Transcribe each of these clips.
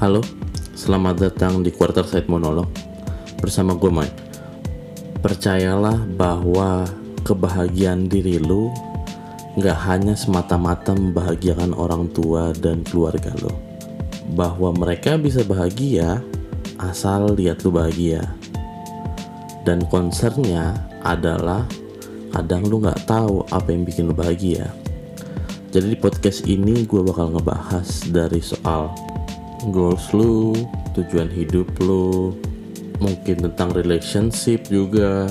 Halo, selamat datang di Quarter Side Monolog bersama gue Mike. Percayalah bahwa kebahagiaan diri lu nggak hanya semata-mata membahagiakan orang tua dan keluarga lo. Bahwa mereka bisa bahagia asal lihat lu bahagia. Dan concernnya adalah kadang lu nggak tahu apa yang bikin lu bahagia. Jadi di podcast ini gue bakal ngebahas dari soal goals lu, tujuan hidup lu, mungkin tentang relationship juga,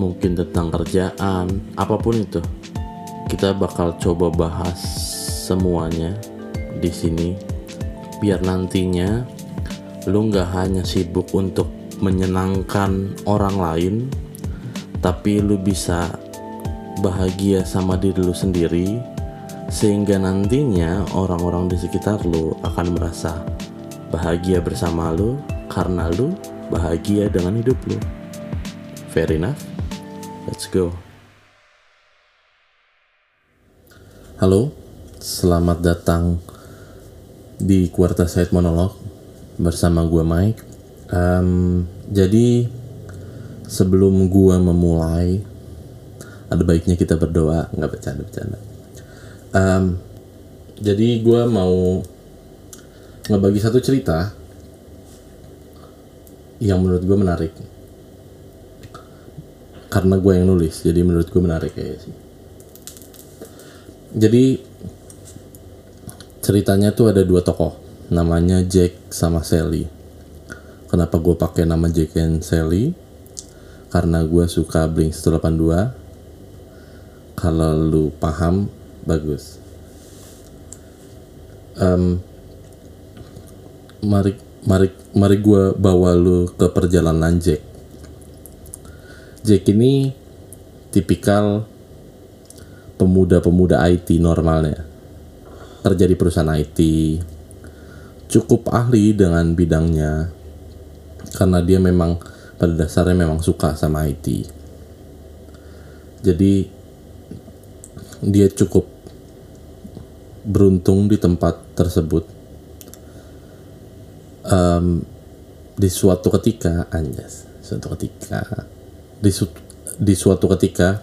mungkin tentang kerjaan, apa pun itu. Kita bakal coba bahas semuanya di sini biar nantinya lu nggak hanya sibuk untuk menyenangkan orang lain, tapi lu bisa bahagia sama diri lu sendiri sehingga nantinya orang-orang di sekitar lu akan merasa bahagia bersama lu karena lu bahagia dengan hidup lu. Fair enough? Let's go. Halo, selamat datang di Quarter Side Monolog bersama gue Mike. Um, jadi sebelum gue memulai, ada baiknya kita berdoa, nggak bercanda-bercanda um, jadi gue mau ngebagi satu cerita yang menurut gue menarik. Karena gue yang nulis jadi menurut gue menarik kayak sih. Jadi ceritanya tuh ada dua tokoh. Namanya Jack sama Sally. Kenapa gue pakai nama Jack and Sally? Karena gue suka Blink 182 kalau lu paham bagus. Um, mari mari mari gue bawa lu ke perjalanan Jack. Jack ini tipikal pemuda-pemuda IT normalnya. Kerja di perusahaan IT cukup ahli dengan bidangnya karena dia memang pada dasarnya memang suka sama IT jadi dia cukup beruntung di tempat tersebut. Um, di suatu ketika anjas suatu ketika di, su di suatu ketika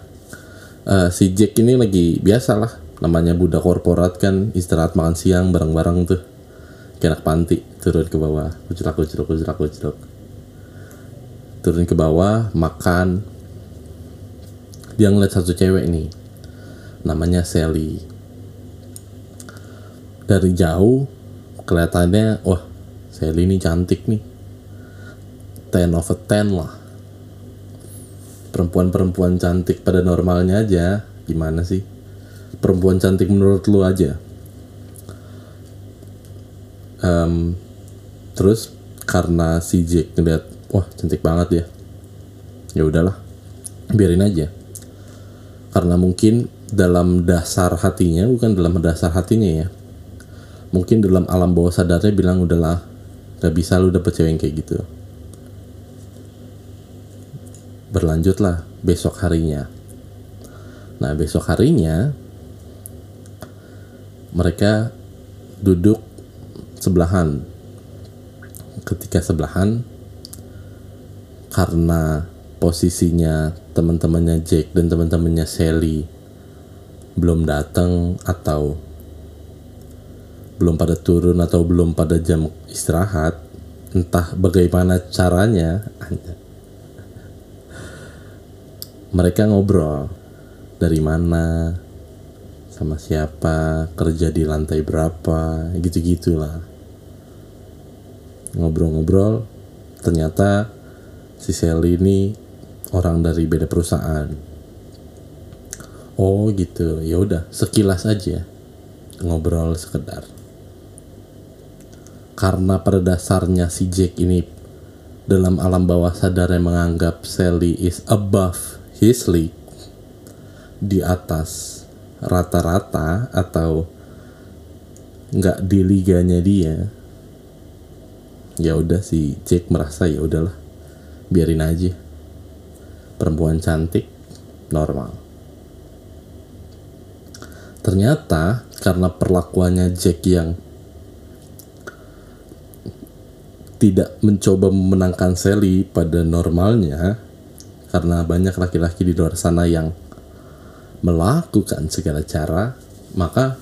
uh, si Jack ini lagi biasalah namanya budak korporat kan istirahat makan siang bareng-bareng tuh. Kayak panti turun ke bawah kuclak kuclak kuclak kuclak turun ke bawah makan. Dia ngeliat satu cewek nih namanya Sally dari jauh kelihatannya wah Sally ini cantik nih. 10 over 10 lah. Perempuan-perempuan cantik pada normalnya aja gimana sih? Perempuan cantik menurut lu aja. Um, terus karena si Jack ngeliat wah cantik banget ya. Ya udahlah biarin aja. Karena mungkin dalam dasar hatinya bukan dalam dasar hatinya ya mungkin dalam alam bawah sadarnya bilang udahlah gak bisa lu dapet cewek yang kayak gitu. Berlanjutlah besok harinya. Nah besok harinya mereka duduk sebelahan. Ketika sebelahan karena posisinya teman-temannya Jack dan teman-temannya Sally belum datang atau belum pada turun atau belum pada jam istirahat entah bagaimana caranya mereka ngobrol dari mana sama siapa kerja di lantai berapa gitu gitulah ngobrol-ngobrol ternyata si Sally ini orang dari beda perusahaan. Oh gitu. Ya udah sekilas aja. Ngobrol sekedar karena pada dasarnya si Jack ini dalam alam bawah sadar yang menganggap Sally is above his league. Di atas rata-rata atau nggak di liganya dia ya udah si Jack merasa ya udahlah biarin aja. Perempuan cantik normal. Ternyata karena perlakuannya Jack yang tidak mencoba memenangkan Sally pada normalnya karena banyak laki-laki di luar sana yang melakukan segala cara maka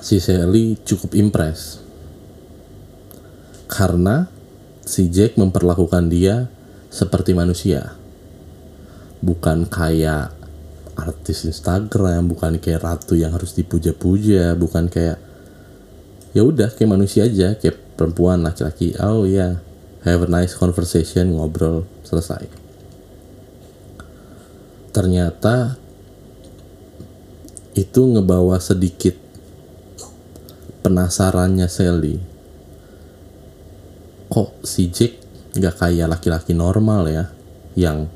si Sally cukup impress karena si Jack memperlakukan dia seperti manusia. Bukan kayak artis Instagram bukan kayak ratu yang harus dipuja-puja bukan kayak ya udah kayak manusia aja kayak perempuan laki-laki oh ya yeah. have a nice conversation ngobrol selesai ternyata itu ngebawa sedikit penasarannya Sally kok si Jack nggak kayak laki-laki normal ya yang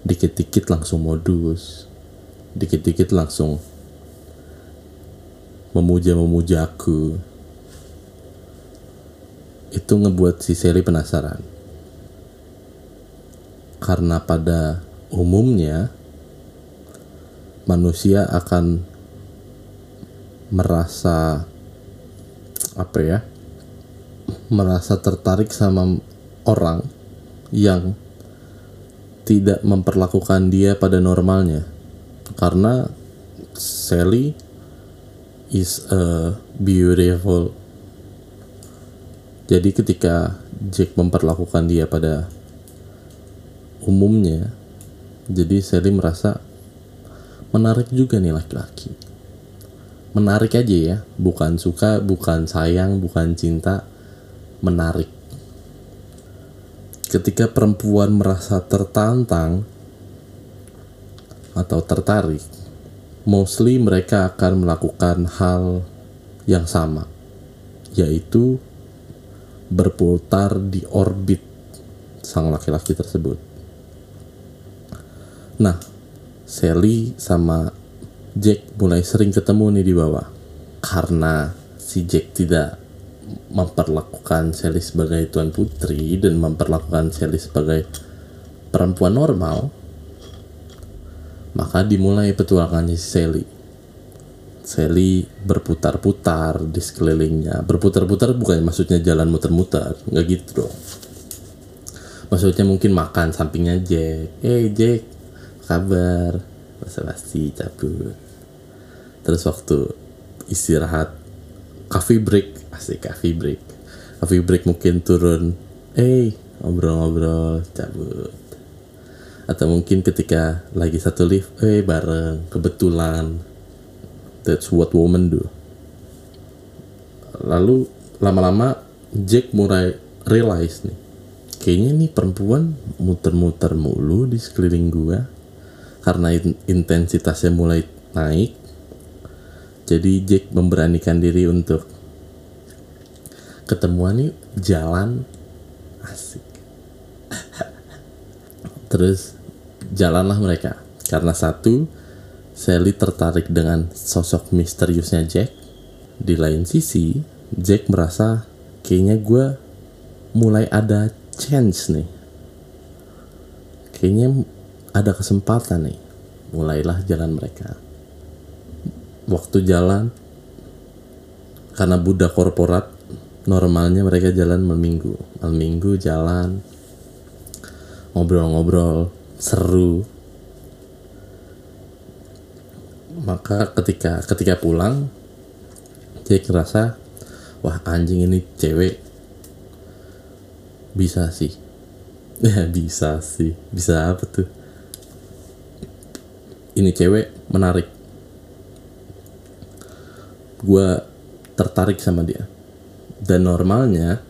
dikit-dikit langsung modus dikit-dikit langsung memuja-memuja aku itu ngebuat si Sally penasaran. Karena pada umumnya manusia akan merasa apa ya merasa tertarik sama orang yang tidak memperlakukan dia pada normalnya. Karena Sally is a beautiful. Jadi ketika Jack memperlakukan dia pada umumnya, jadi Sally merasa menarik juga nih laki-laki. Menarik aja ya, bukan suka, bukan sayang, bukan cinta, menarik. Ketika perempuan merasa tertantang atau tertarik, mostly mereka akan melakukan hal yang sama, yaitu berputar di orbit sang laki-laki tersebut. Nah, Sally sama Jack mulai sering ketemu nih di bawah karena si Jack tidak memperlakukan Sally sebagai tuan putri dan memperlakukan Sally sebagai perempuan normal maka dimulai petualangannya Sally. Sally berputar-putar di sekelilingnya. Berputar-putar bukan maksudnya jalan muter-muter, nggak gitu dong. Maksudnya mungkin makan sampingnya Jack. Hey Jack, kabar? Basa-basi cabut. Terus waktu istirahat, coffee break, asik coffee break. Coffee break mungkin turun, hey ngobrol-ngobrol, cabut atau mungkin ketika lagi satu lift eh bareng kebetulan. That's what woman do. Lalu lama-lama Jack mulai realize nih kayaknya nih perempuan muter-muter mulu di sekeliling gua karena intensitasnya mulai naik. Jadi Jack memberanikan diri untuk ketemuan nih jalan. Asik. Terus jalanlah mereka. Karena satu, Sally tertarik dengan sosok misteriusnya Jack. Di lain sisi, Jack merasa kayaknya gue mulai ada chance nih. Kayaknya ada kesempatan nih. Mulailah jalan mereka. Waktu jalan, karena budak korporat, normalnya mereka jalan malam minggu. Malam minggu jalan, ngobrol-ngobrol, seru. Maka ketika ketika pulang Jack ngerasa wah anjing ini cewek. Bisa sih. Ya bisa sih. Bisa apa tuh? Ini cewek menarik. Gue tertarik sama dia. Dan normalnya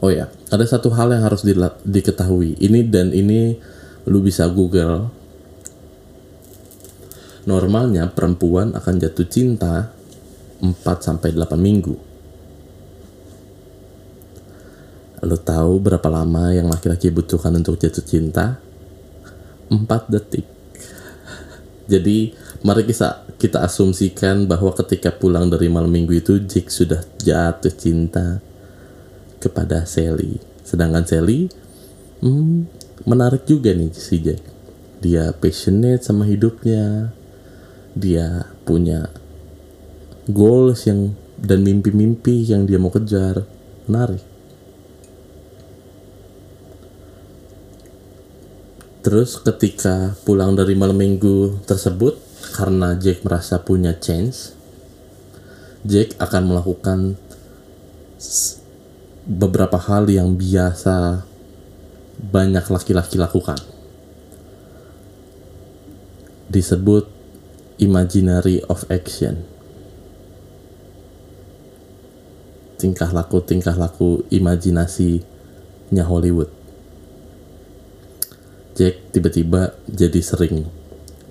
oh ya ada satu hal yang harus di, diketahui. Ini dan ini lu bisa google. Normalnya perempuan akan jatuh cinta 4 sampai 8 minggu. Lu tahu berapa lama yang laki-laki butuhkan untuk jatuh cinta? 4 detik. Jadi mari kita kita asumsikan bahwa ketika pulang dari malam minggu itu Jack sudah jatuh cinta kepada Sally. Sedangkan Sally hmm, menarik juga nih si Jack. Dia passionate sama hidupnya. Dia punya goals yang dan mimpi-mimpi yang dia mau kejar. Menarik. Terus ketika pulang dari malam minggu tersebut, karena Jack merasa punya chance, Jack akan melakukan beberapa hal yang biasa banyak laki-laki lakukan. Disebut imaginary of action. Tingkah laku tingkah laku imajinasinya Hollywood. Jack tiba-tiba jadi sering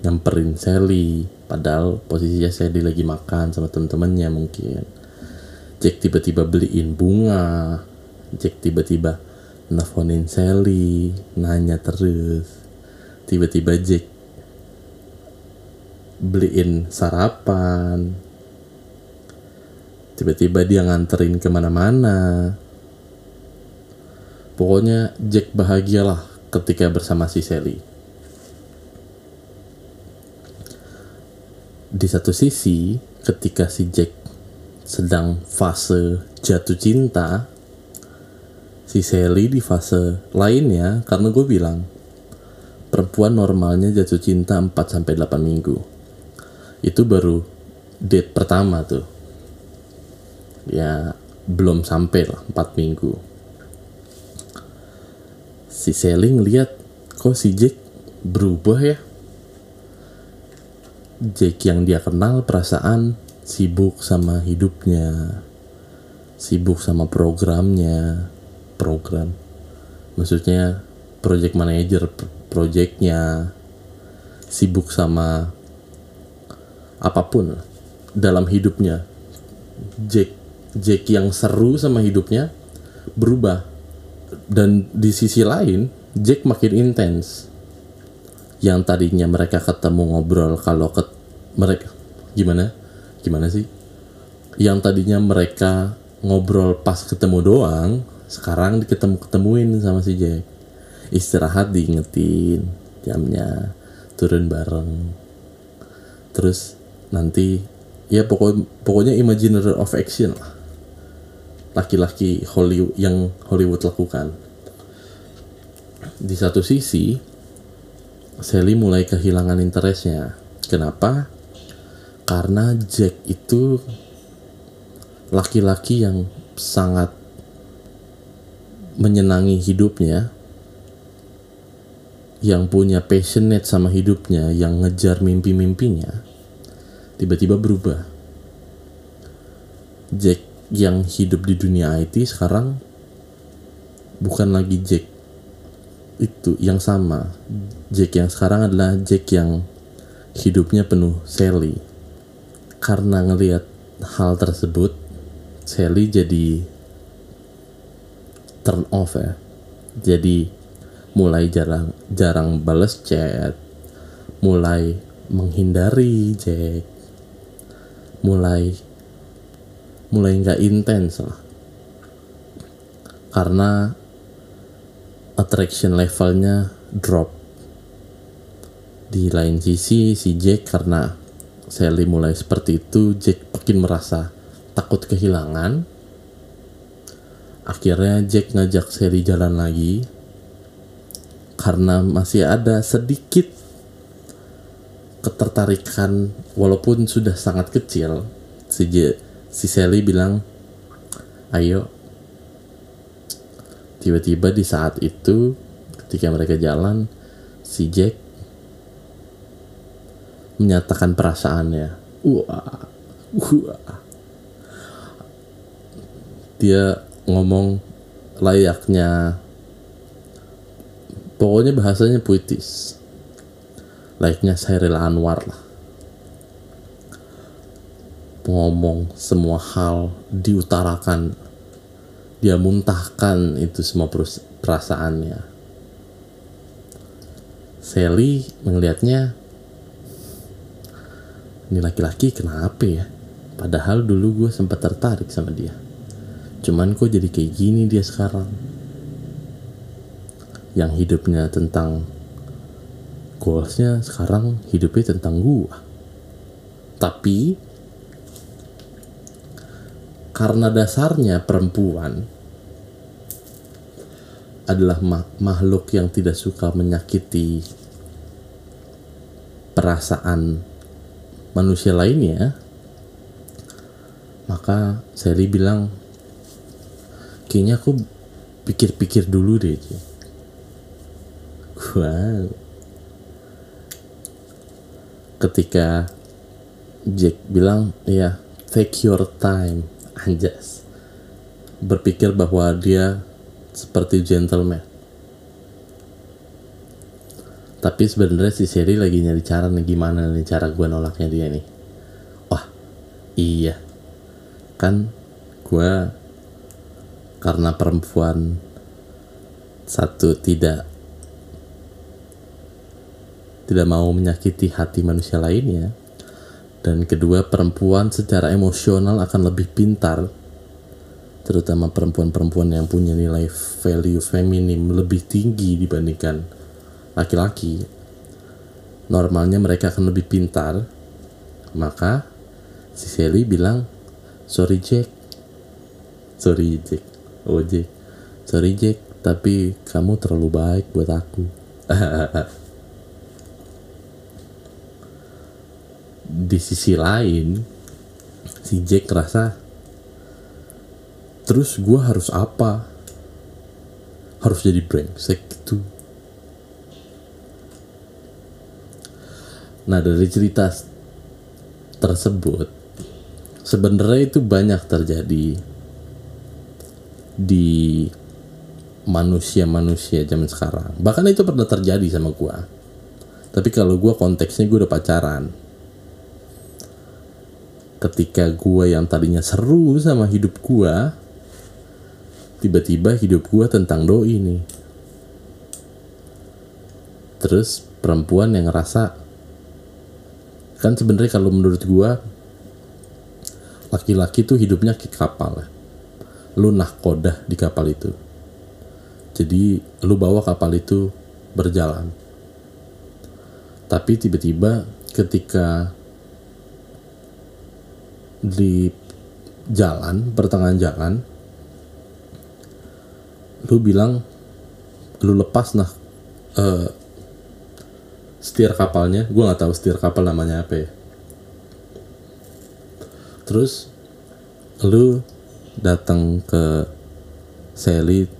nyamperin Sally padahal posisinya Sally lagi makan sama temen-temennya mungkin Jack tiba-tiba beliin bunga. Jack tiba-tiba nelfonin Sally nanya terus. Tiba-tiba Jack beliin sarapan. Tiba-tiba dia nganterin ke mana-mana. Pokoknya Jack bahagialah ketika bersama si Sally. Di satu sisi, ketika si Jack sedang fase jatuh cinta, si Sally di fase lainnya, karena gue bilang, perempuan normalnya jatuh cinta 4-8 minggu. Itu baru date pertama tuh. Ya, belum sampai lah 4 minggu si Sally ngeliat kok si Jack berubah ya Jack yang dia kenal perasaan sibuk sama hidupnya sibuk sama programnya program. Maksudnya project manager projectnya sibuk sama apa pun dalam hidupnya. Jack Jack yang seru sama hidupnya berubah. Dan di sisi lain Jack makin intens. Yang tadinya mereka ketemu ngobrol kalau ke mereka gimana gimana sih yang tadinya mereka ngobrol pas ketemu doang sekarang ketemu ketemuin sama si Jack istirahat diingetin jamnya turun bareng terus nanti ya pokok pokoknya imaginary of action lah laki-laki Hollywood yang Hollywood lakukan. Di satu sisi, Sally mulai kehilangan interestnya. Kenapa? Karena Jack itu laki-laki yang sangat menyenangi hidupnya, yang punya passionate sama hidupnya, yang ngejar mimpi-mimpinya, tiba-tiba berubah. Jack yang hidup di dunia IT sekarang bukan lagi Jack itu yang sama Jack yang sekarang adalah Jack yang hidupnya penuh Sally karena ngelihat hal tersebut Sally jadi turn off ya. Jadi mulai jarang jarang balas chat. Mulai menghindari Jack mulai mulai nggak intens lah. Karena attraction levelnya drop. Di lain sisi si Jack karena Sally mulai seperti itu Jack makin merasa takut kehilangan. Akhirnya Jack ngajak Sally jalan lagi karena masih ada sedikit ketertarikan walaupun sudah sangat kecil. Si Jack si Sally bilang ayo. Tiba-tiba di saat itu ketika mereka jalan si Jack menyatakan perasaannya. Wah wah. Dia ngomong layaknya pokoknya bahasanya puitis. Layaknya Sairil Anwar lah. Ngomong semua hal diutarakan. Dia muntahkan itu semua perasaannya. Sally melihatnya ini laki-laki kenapa ya? Padahal dulu gue sempat tertarik sama dia. Cuman kok jadi kayak gini dia sekarang? Yang hidupnya tentang goalsnya sekarang hidupnya tentang gue tapi karena dasarnya perempuan adalah ma- makhluk yang tidak suka menyakiti perasaan manusia lainnya maka Sally bilang kayaknya aku pikir-pikir dulu deh wow. Ketika Jack bilang ya take your time anjas berpikir bahwa dia seperti gentleman tapi sebenarnya si Sherry lagi nyari cara nih gimana nih cara gue nolaknya dia nih. Wah iya. Kan gue karena perempuan satu tidak tidak mau menyakiti hati manusia lainnya dan kedua perempuan secara emosional akan lebih pintar terutama perempuan-perempuan yang punya nilai value feminim lebih tinggi dibandingkan laki-laki. Normalnya mereka akan lebih pintar. Maka si Sally bilang sorry Jack. Sorry Jack. Oh Jack. Sorry Jack tapi kamu terlalu baik buat aku. Di sisi lain si Jack rasa terus gue harus apa? Harus jadi brengsek gitu nah dari cerita tersebut sebenarnya itu banyak terjadi di manusia-manusia zaman sekarang. Bahkan itu pernah terjadi sama gue tapi kalau gue konteksnya gue udah pacaran. Ketika gue yang tadinya seru sama hidup gue tiba-tiba hidup gue tentang doi nih terus perempuan yang ngerasa kan sebenarnya kalau menurut gue laki-laki tuh hidupnya kayak kapal lu nahkodah di kapal itu. Jadi lu bawa kapal itu berjalan. Tapi tiba-tiba ketika di jalan pertengahan jalan lu bilang lu lepas nah uh, setir kapalnya gue nggak tahu setir kapal namanya apa ya terus lu datang ke Sally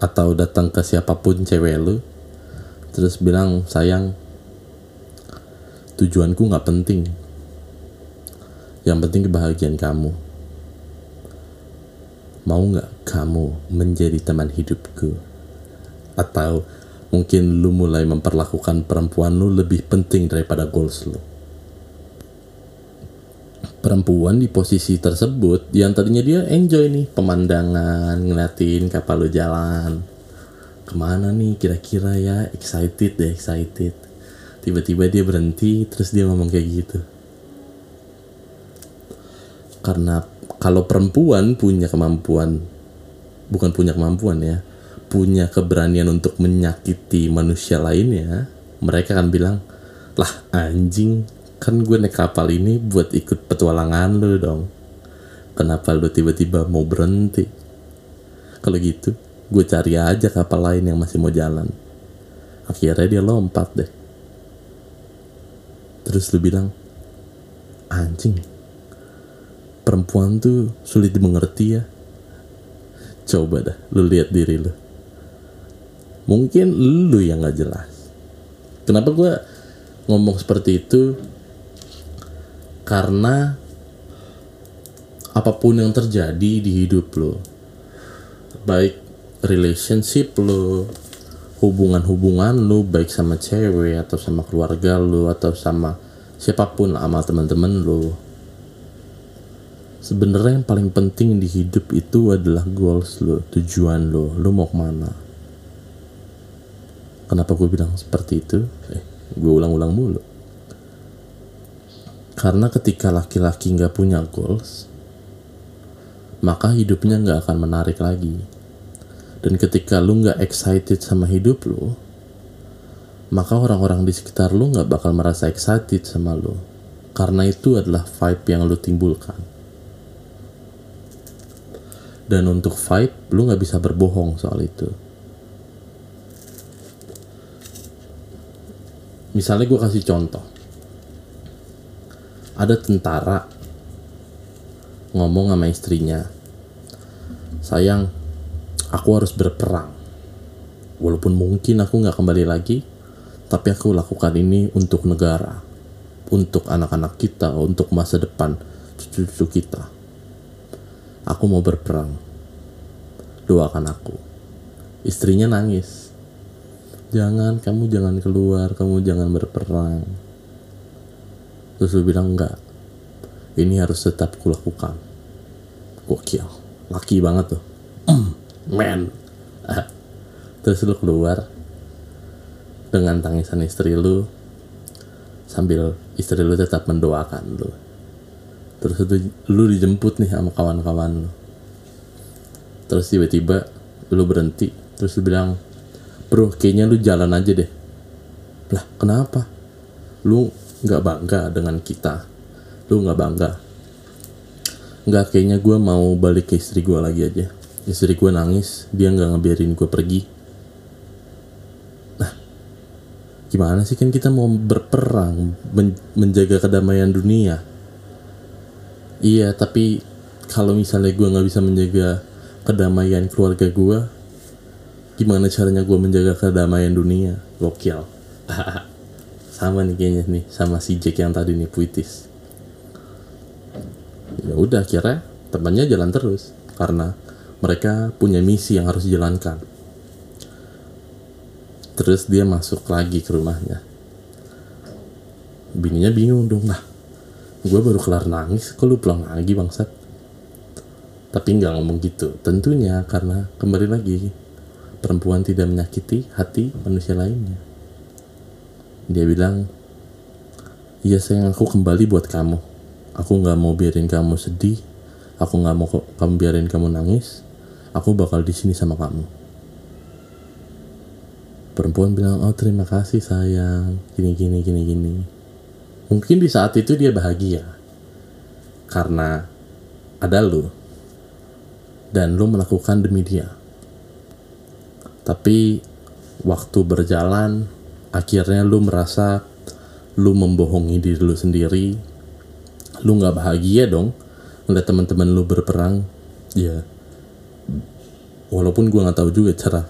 atau datang ke siapa pun cewek lu terus bilang sayang tujuanku nggak penting yang penting kebahagiaan kamu. Mau nggak kamu menjadi teman hidupku? Atau mungkin lu mulai memperlakukan perempuan lu lebih penting daripada goals lu? Perempuan di posisi tersebut yang tadinya dia enjoy nih pemandangan, ngeliatin kapal lu jalan. Ke mana nih kira-kira ya? Excited deh, excited. Tiba-tiba dia berhenti, terus dia ngomong kayak gitu karena kalau perempuan punya kemampuan bukan punya kemampuan ya punya keberanian untuk menyakiti manusia lainnya mereka akan bilang lah anjing kan gue naik kapal ini buat ikut petualangan lo dong. Kenapa lo tiba-tiba mau berhenti? Kalau gitu gue cari aja kapal lain yang masih mau jalan. Akhirnya dia lompat deh. Terus lu bilang anjing perempuan tuh sulit dimengerti ya. Coba dah lu lihat diri lu mungkin lu yang nggak jelas. Kenapa gue ngomong seperti itu? Karena apa pun yang terjadi di hidup lo baik relationship lo hubungan-hubungan lo baik sama cewek atau sama keluarga lo atau sama siapa pun sama teman-teman lo sebenarnya yang paling penting di hidup itu adalah goals lo, tujuan lo, lo mau ke mana. Kenapa gue bilang seperti itu? Eh, gue ulang-ulang mulu. Karena ketika laki-laki nggak punya goals, maka hidupnya nggak akan menarik lagi. Dan ketika lu nggak excited sama hidup lo, maka orang-orang di sekitar lu nggak bakal merasa excited sama lo. Karena itu adalah vibe yang lu timbulkan dan untuk fight lu nggak bisa berbohong soal itu misalnya gue kasih contoh. Ada tentara ngomong sama istrinya sayang aku harus berperang. Walaupun mungkin aku nggak kembali lagi tapi aku lakukan ini untuk negara untuk anak-anak kita untuk masa depan cucu-cucu kita. Aku mau berperang. Doakan aku. Istrinya nangis jangan kamu jangan keluar kamu jangan berperang. Terus lu bilang enggak. Ini harus tetap kulakukan gokil. Laki banget tuh. Man terus lu keluar dengan tangisan istri lu sambil istri lu tetap mendoakan lu. Terus itu lu dijemput nih sama kawan-kawan lu. Terus tiba-tiba lu berhenti. Terus lu bilang bro kayaknya lu jalan aja deh. Lah kenapa? Lu nggak bangga dengan kita? Lu nggak bangga? Nggak kayaknya gue mau balik ke istri gue lagi aja. Istri gue nangis dia nggak ngebiarin gue pergi. Nah gimana sih kan kita mau berperang men menjaga kedamaian dunia? Iya tapi kalau misalnya gue nggak bisa menjaga kedamaian keluarga gue gimana caranya gue menjaga kedamaian dunia? Gokil. Sama nih kayaknya nih sama si Jack yang tadi nih puitis. Ya udah kira temannya jalan terus karena mereka punya misi yang harus dijalankan. Terus dia masuk lagi ke rumahnya. Bininya bingung dong lah gue baru kelar nangis kok lu pulang lagi bangsat? Tapi nggak ngomong gitu. Tentunya karena kembali lagi perempuan tidak menyakiti hati manusia lainnya. Dia bilang, iya sayang aku kembali buat kamu. Aku nggak mau biarin kamu sedih. Aku nggak mau kamu biarin kamu nangis. Aku bakal di sini sama kamu. Perempuan bilang, oh terima kasih sayang. Gini gini gini gini. Mungkin di saat itu dia bahagia karena ada lu dan lu melakukan demi dia tapi waktu berjalan akhirnya lu merasa lu membohongi diri lu sendiri. Lu nggak bahagia dong ngeliat teman-teman lu berperang. Ya walaupun gua nggak tahu juga cara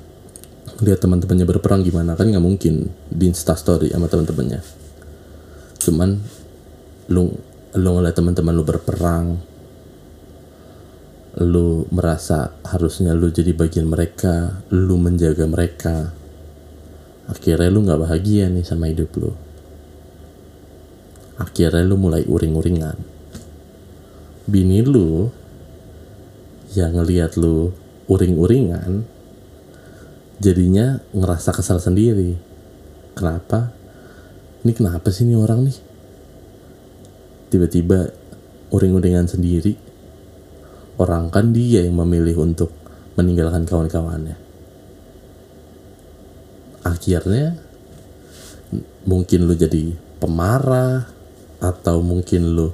lihat teman-temannya berperang gimana kan nggak mungkin di instastory sama teman-temannya. Cuman lu lu ngeliat teman-teman lu berperang lu merasa harusnya lu jadi bagian mereka, lu menjaga mereka. Akhirnya lu nggak bahagia nih sama hidup lu. Akhirnya lu mulai uring-uringan. Bini lu yang ngeliat lu uring-uringan, jadinya ngerasa kesal sendiri. Kenapa? Ini kenapa sih ini orang nih? Tiba-tiba uring-uringan sendiri orang kan dia yang memilih untuk meninggalkan kawan-kawannya. Akhirnya mungkin lu jadi pemarah atau mungkin lu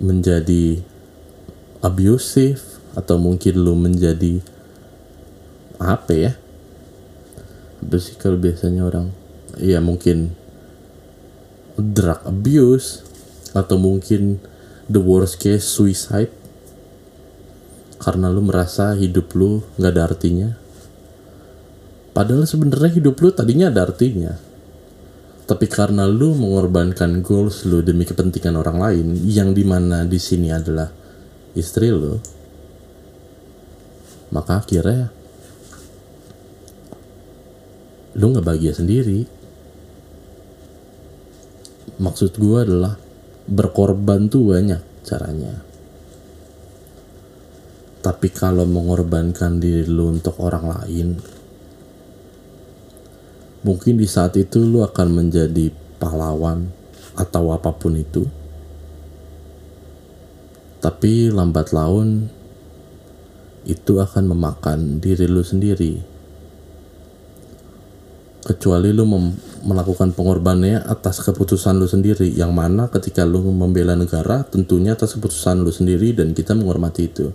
menjadi abusive atau mungkin lu menjadi apa ya? Kalau biasanya orang? Ya mungkin drug abuse atau mungkin the worst case suicide karena lu merasa hidup lu nggak ada artinya. Padahal sebenarnya hidup lu tadinya ada artinya. Tapi karena lu mengorbankan goals lu demi kepentingan orang lain yang di mana di sini adalah istri lu maka akhirnya lu nggak bahagia sendiri. Maksud gue adalah berkorban tuh banyak caranya tapi kalau mengorbankan diri lu untuk orang lain, mungkin di saat itu lu akan menjadi pahlawan atau apa pun itu. Tapi lambat laun itu akan memakan diri lu sendiri. Kecuali lu melakukan pengorbanannya atas keputusan lu sendiri, yang mana ketika lu membela negara tentunya atas keputusan lu sendiri dan kita menghormati itu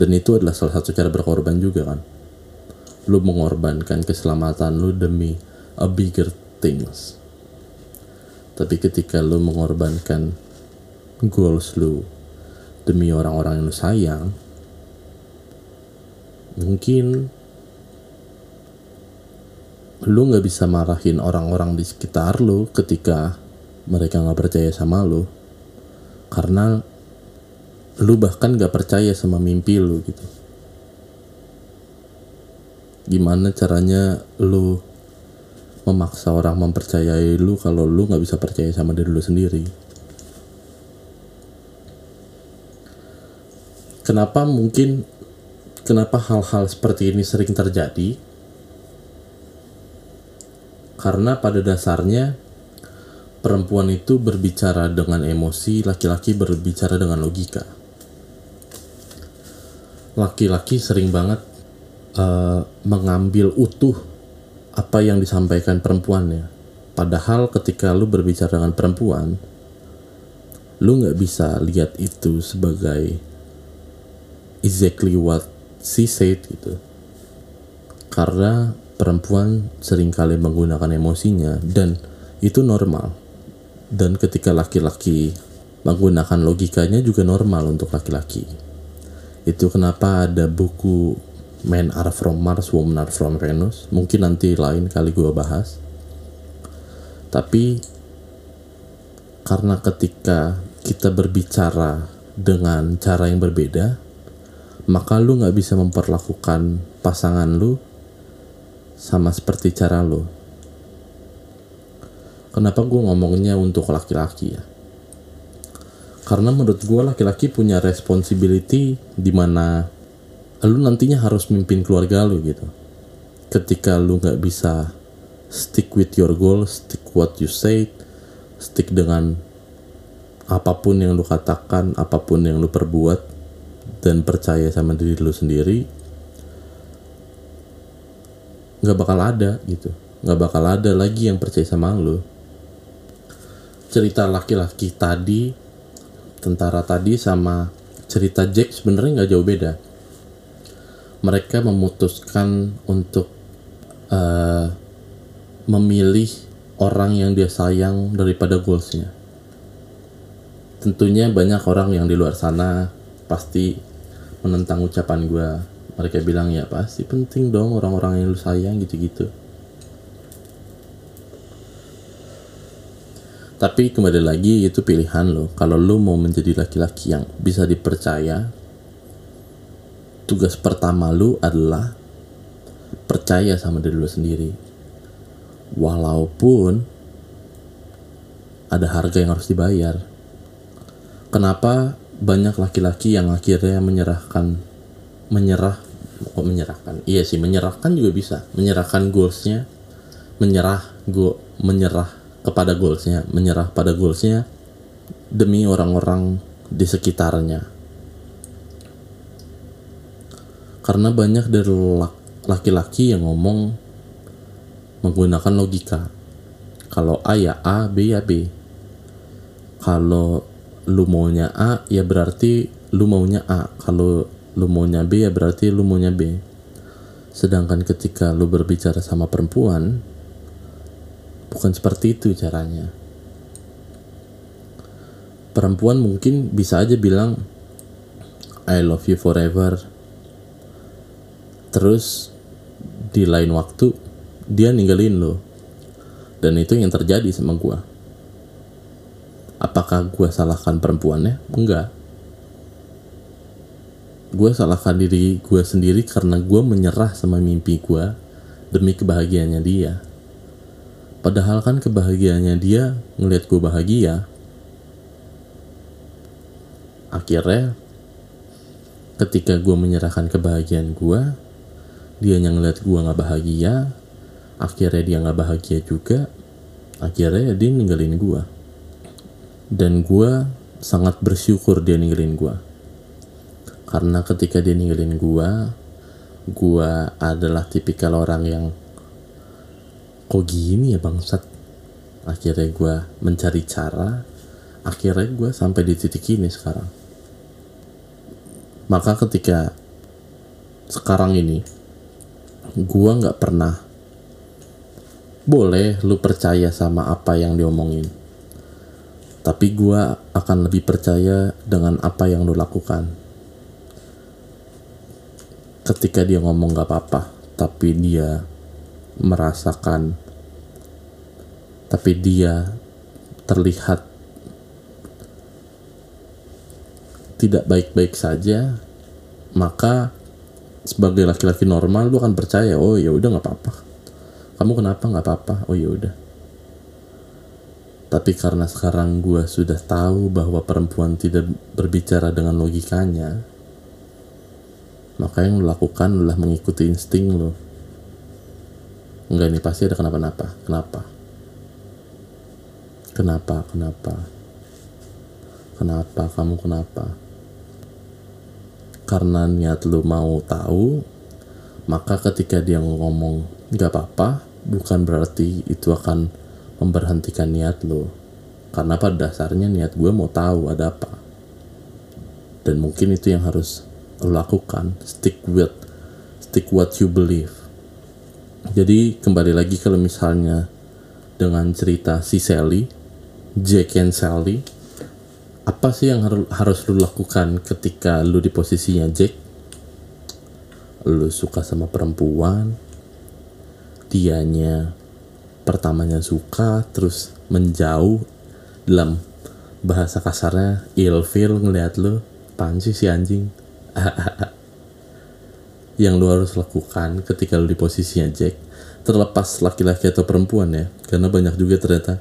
dan itu adalah salah satu cara berkorban juga kan? Lu mengorbankan keselamatan lu demi a bigger things. Tapi ketika lu mengorbankan goals lu demi orang-orang yang lu sayang mungkin lu nggak bisa marahin orang-orang di sekitar lu ketika mereka nggak percaya sama lu. Karena lu bahkan nggak percaya sama mimpi lu gitu. Gimana caranya lu memaksa orang mempercayai lu kalau lu nggak bisa percaya sama diri lu sendiri? Kenapa mungkin kenapa hal-hal seperti ini sering terjadi? Karena pada dasarnya perempuan itu berbicara dengan emosi, laki-laki berbicara dengan logika. Laki-laki sering banget uh, mengambil utuh apa yang disampaikan perempuannya. Padahal ketika lu berbicara dengan perempuan, lu nggak bisa lihat itu sebagai exactly what she said gitu. Karena perempuan sering kali menggunakan emosinya dan itu normal. Dan ketika laki-laki menggunakan logikanya juga normal untuk laki-laki. Itu kenapa ada buku Men Are From Mars, Women Are From Venus. Mungkin nanti lain kali gue bahas. Tapi karena ketika kita berbicara dengan cara yang berbeda, maka lu nggak bisa memperlakukan pasangan lu sama seperti cara lo. Kenapa gue ngomongnya untuk laki-laki ya? Karena menurut gue laki-laki punya responsibility di mana lu nantinya harus mimpin keluarga lu gitu. Ketika lu nggak bisa stick with your goal, stick what you say, stick dengan apa pun yang lu katakan, apa pun yang lu perbuat, dan percaya sama diri lu sendiri, nggak bakal ada gitu nggak bakal ada lagi yang percaya sama lo cerita laki-laki tadi tentara tadi sama cerita Jack sebenarnya nggak jauh beda. Mereka memutuskan untuk uh, memilih orang yang dia sayang daripada goalsnya. Tentunya banyak orang yang di luar sana pasti menentang ucapan gue mereka bilang ya pasti penting dong orang-orang yang lu sayang gitu-gitu tapi kembali lagi itu pilihan lo. Kalau lu mau menjadi laki-laki yang bisa dipercaya tugas pertama lu adalah percaya sama diri lu sendiri. Walaupun ada harga yang harus dibayar. Kenapa banyak laki-laki yang akhirnya menyerahkan menyerah kok menyerahkan? Iya sih menyerahkan juga bisa. Menyerahkan goalsnya. Menyerah go menyerah kepada goalsnya menyerah pada goalsnya demi orang-orang di sekitarnya. Karena banyak dari laki-laki yang ngomong menggunakan logika kalau A ya A B ya B. Kalau lu maunya A ya berarti lu maunya A. Kalau lu maunya B ya berarti lu maunya B. Sedangkan ketika lu berbicara sama perempuan bukan seperti itu caranya. Perempuan mungkin bisa aja bilang I love you forever. Terus di lain waktu dia ninggalin lo. Dan itu yang terjadi sama gue apakah gue salahkan perempuannya? Enggak. Gue salahkan diri gue sendiri karena gue menyerah sama mimpi gue demi kebahagiaannya dia padahal kan kebahagiaannya dia ngelihat gue bahagia. Akhirnya ketika gue menyerahkan kebahagiaan gue dia yang ngeliat gue nggak bahagia. Akhirnya dia nggak bahagia juga. Akhirnya dia ninggalin gue dan gue sangat bersyukur dia ninggalin gue karena ketika dia ninggalin gua gua adalah tipikal orang yang kok gini ya bangsat? Akhirnya gua mencari cara akhirnya gua sampai di titik ini sekarang. Maka ketika sekarang ini gua nggak pernah boleh lu percaya sama apa yang diomongin. Tapi gua akan lebih percaya dengan apa yang lu lakukan. Ketika dia ngomong gak apa-apa tapi dia merasakan. Tapi dia terlihat tidak baik-baik saja maka sebagai laki-laki normal lu akan percaya oh ya udah nggak apa-apa. Kamu kenapa nggak apa-apa? Oh ya udah. Tapi karena sekarang gue sudah tahu bahwa perempuan tidak berbicara dengan logikanya maka yang lo lakukan adalah mengikuti insting lo enggak ini pasti ada kenapa-napa. Kenapa? Kenapa? Kenapa? Kenapa? Kamu kenapa? Karena niat lu mau tahu maka ketika dia ngomong nggak apa-apa bukan berarti itu akan memberhentikan niat lu. Karena pada dasarnya niat gue mau tahu ada apa. Dan mungkin itu yang harus lo lakukan. Stick with stick what you believe jadi kembali lagi kalau misalnya dengan cerita si Sally Jack and Sally apa sih yang harus harus lu lakukan ketika lu di posisinya Jack? Lu suka sama perempuan dianya pertamanya suka terus menjauh dalam bahasa kasarnya ilfil ngeliat lu panci si anjing yang lu harus lakukan ketika lu di posisinya Jack terlepas laki-laki atau perempuan ya karena banyak juga ternyata.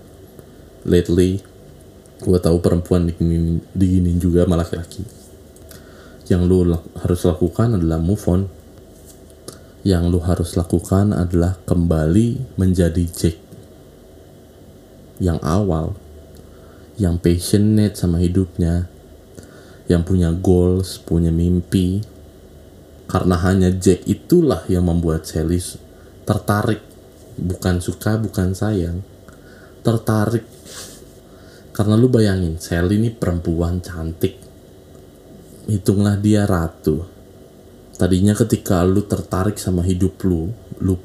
Lately gue tahu perempuan diginin, diginin juga sama laki-laki. Yang lu harus lakukan adalah move on. Yang lu harus lakukan adalah kembali menjadi Jack. Yang awal yang passionate sama hidupnya yang punya goals, punya mimpi karena hanya Jack itulah yang membuat Sally tertarik bukan suka, bukan sayang tertarik karena lu bayangin, Sally ini perempuan cantik. Hitunglah dia ratu. Tadinya ketika lu tertarik sama hidup lu, lu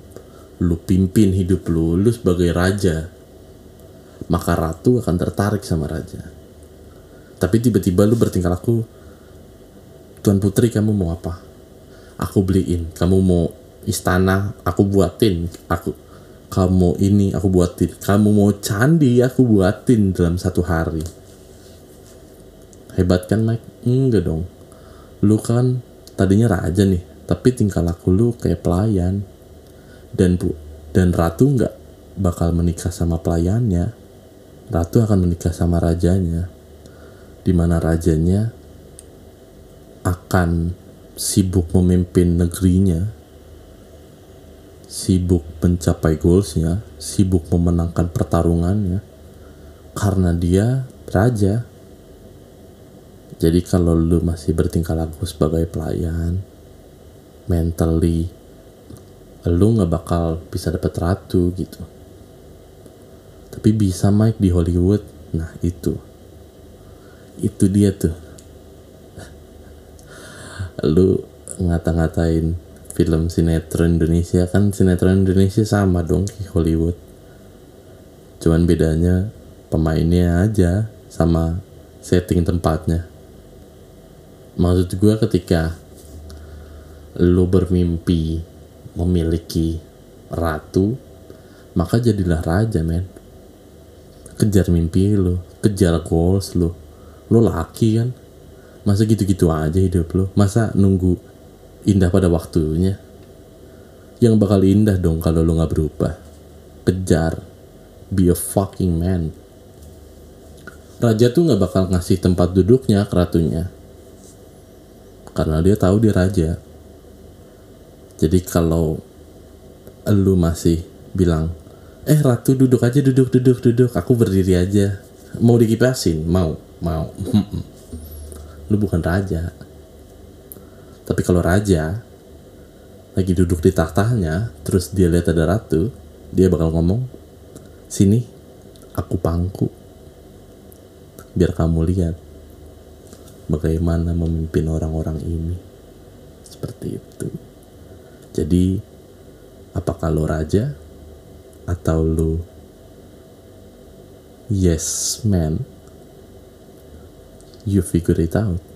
lu pimpin hidup lu, lu sebagai raja. Maka ratu akan tertarik sama raja. Tapi tiba-tiba lu bertingkah laku, Tuan Putri kamu mau apa? Aku beliin. Kamu mau istana, aku buatin. Aku kamu ini aku buatin. Kamu mau candi aku buatin dalam satu hari. Hebat kan Mike? Enggak dong. Lu kan tadinya raja nih tapi tingkah laku lu kayak pelayan. Dan bu dan ratu nggak bakal menikah sama pelayannya. Ratu akan menikah sama rajanya. Di mana rajanya akan sibuk memimpin negerinya sibuk mencapai goalsnya, sibuk memenangkan pertarungannya, karena dia raja. Jadi kalau lu masih bertingkah laku sebagai pelayan, mentally, lu nggak bakal bisa dapet ratu gitu. Tapi bisa Mike di Hollywood, nah itu, itu dia tuh. Lu ngata-ngatain film sinetron Indonesia kan sinetron Indonesia sama dong kayak Hollywood. Cuman bedanya pemainnya aja sama setting tempatnya. Maksud gue ketika lo bermimpi memiliki ratu maka jadilah raja men. Kejar mimpi lo kejar goals lo lo laki kan masa gitu-gitu aja hidup lo masa nunggu indah pada waktunya. Yang bakal indah dong kalau lo gak berubah. Kejar. Be a fucking man. Raja tuh gak bakal ngasih tempat duduknya ke ratunya. Karena dia tahu dia raja. Jadi kalau lu masih bilang, eh ratu duduk aja duduk duduk duduk, aku berdiri aja. Mau dikipasin? Mau, mau. lu bukan raja tapi kalau raja lagi duduk di tahtanya, terus dia lihat ada ratu, dia bakal ngomong, sini, aku pangku, biar kamu lihat bagaimana memimpin orang-orang ini. Seperti itu. Jadi, apakah lo raja atau lo yes man? You figure it out.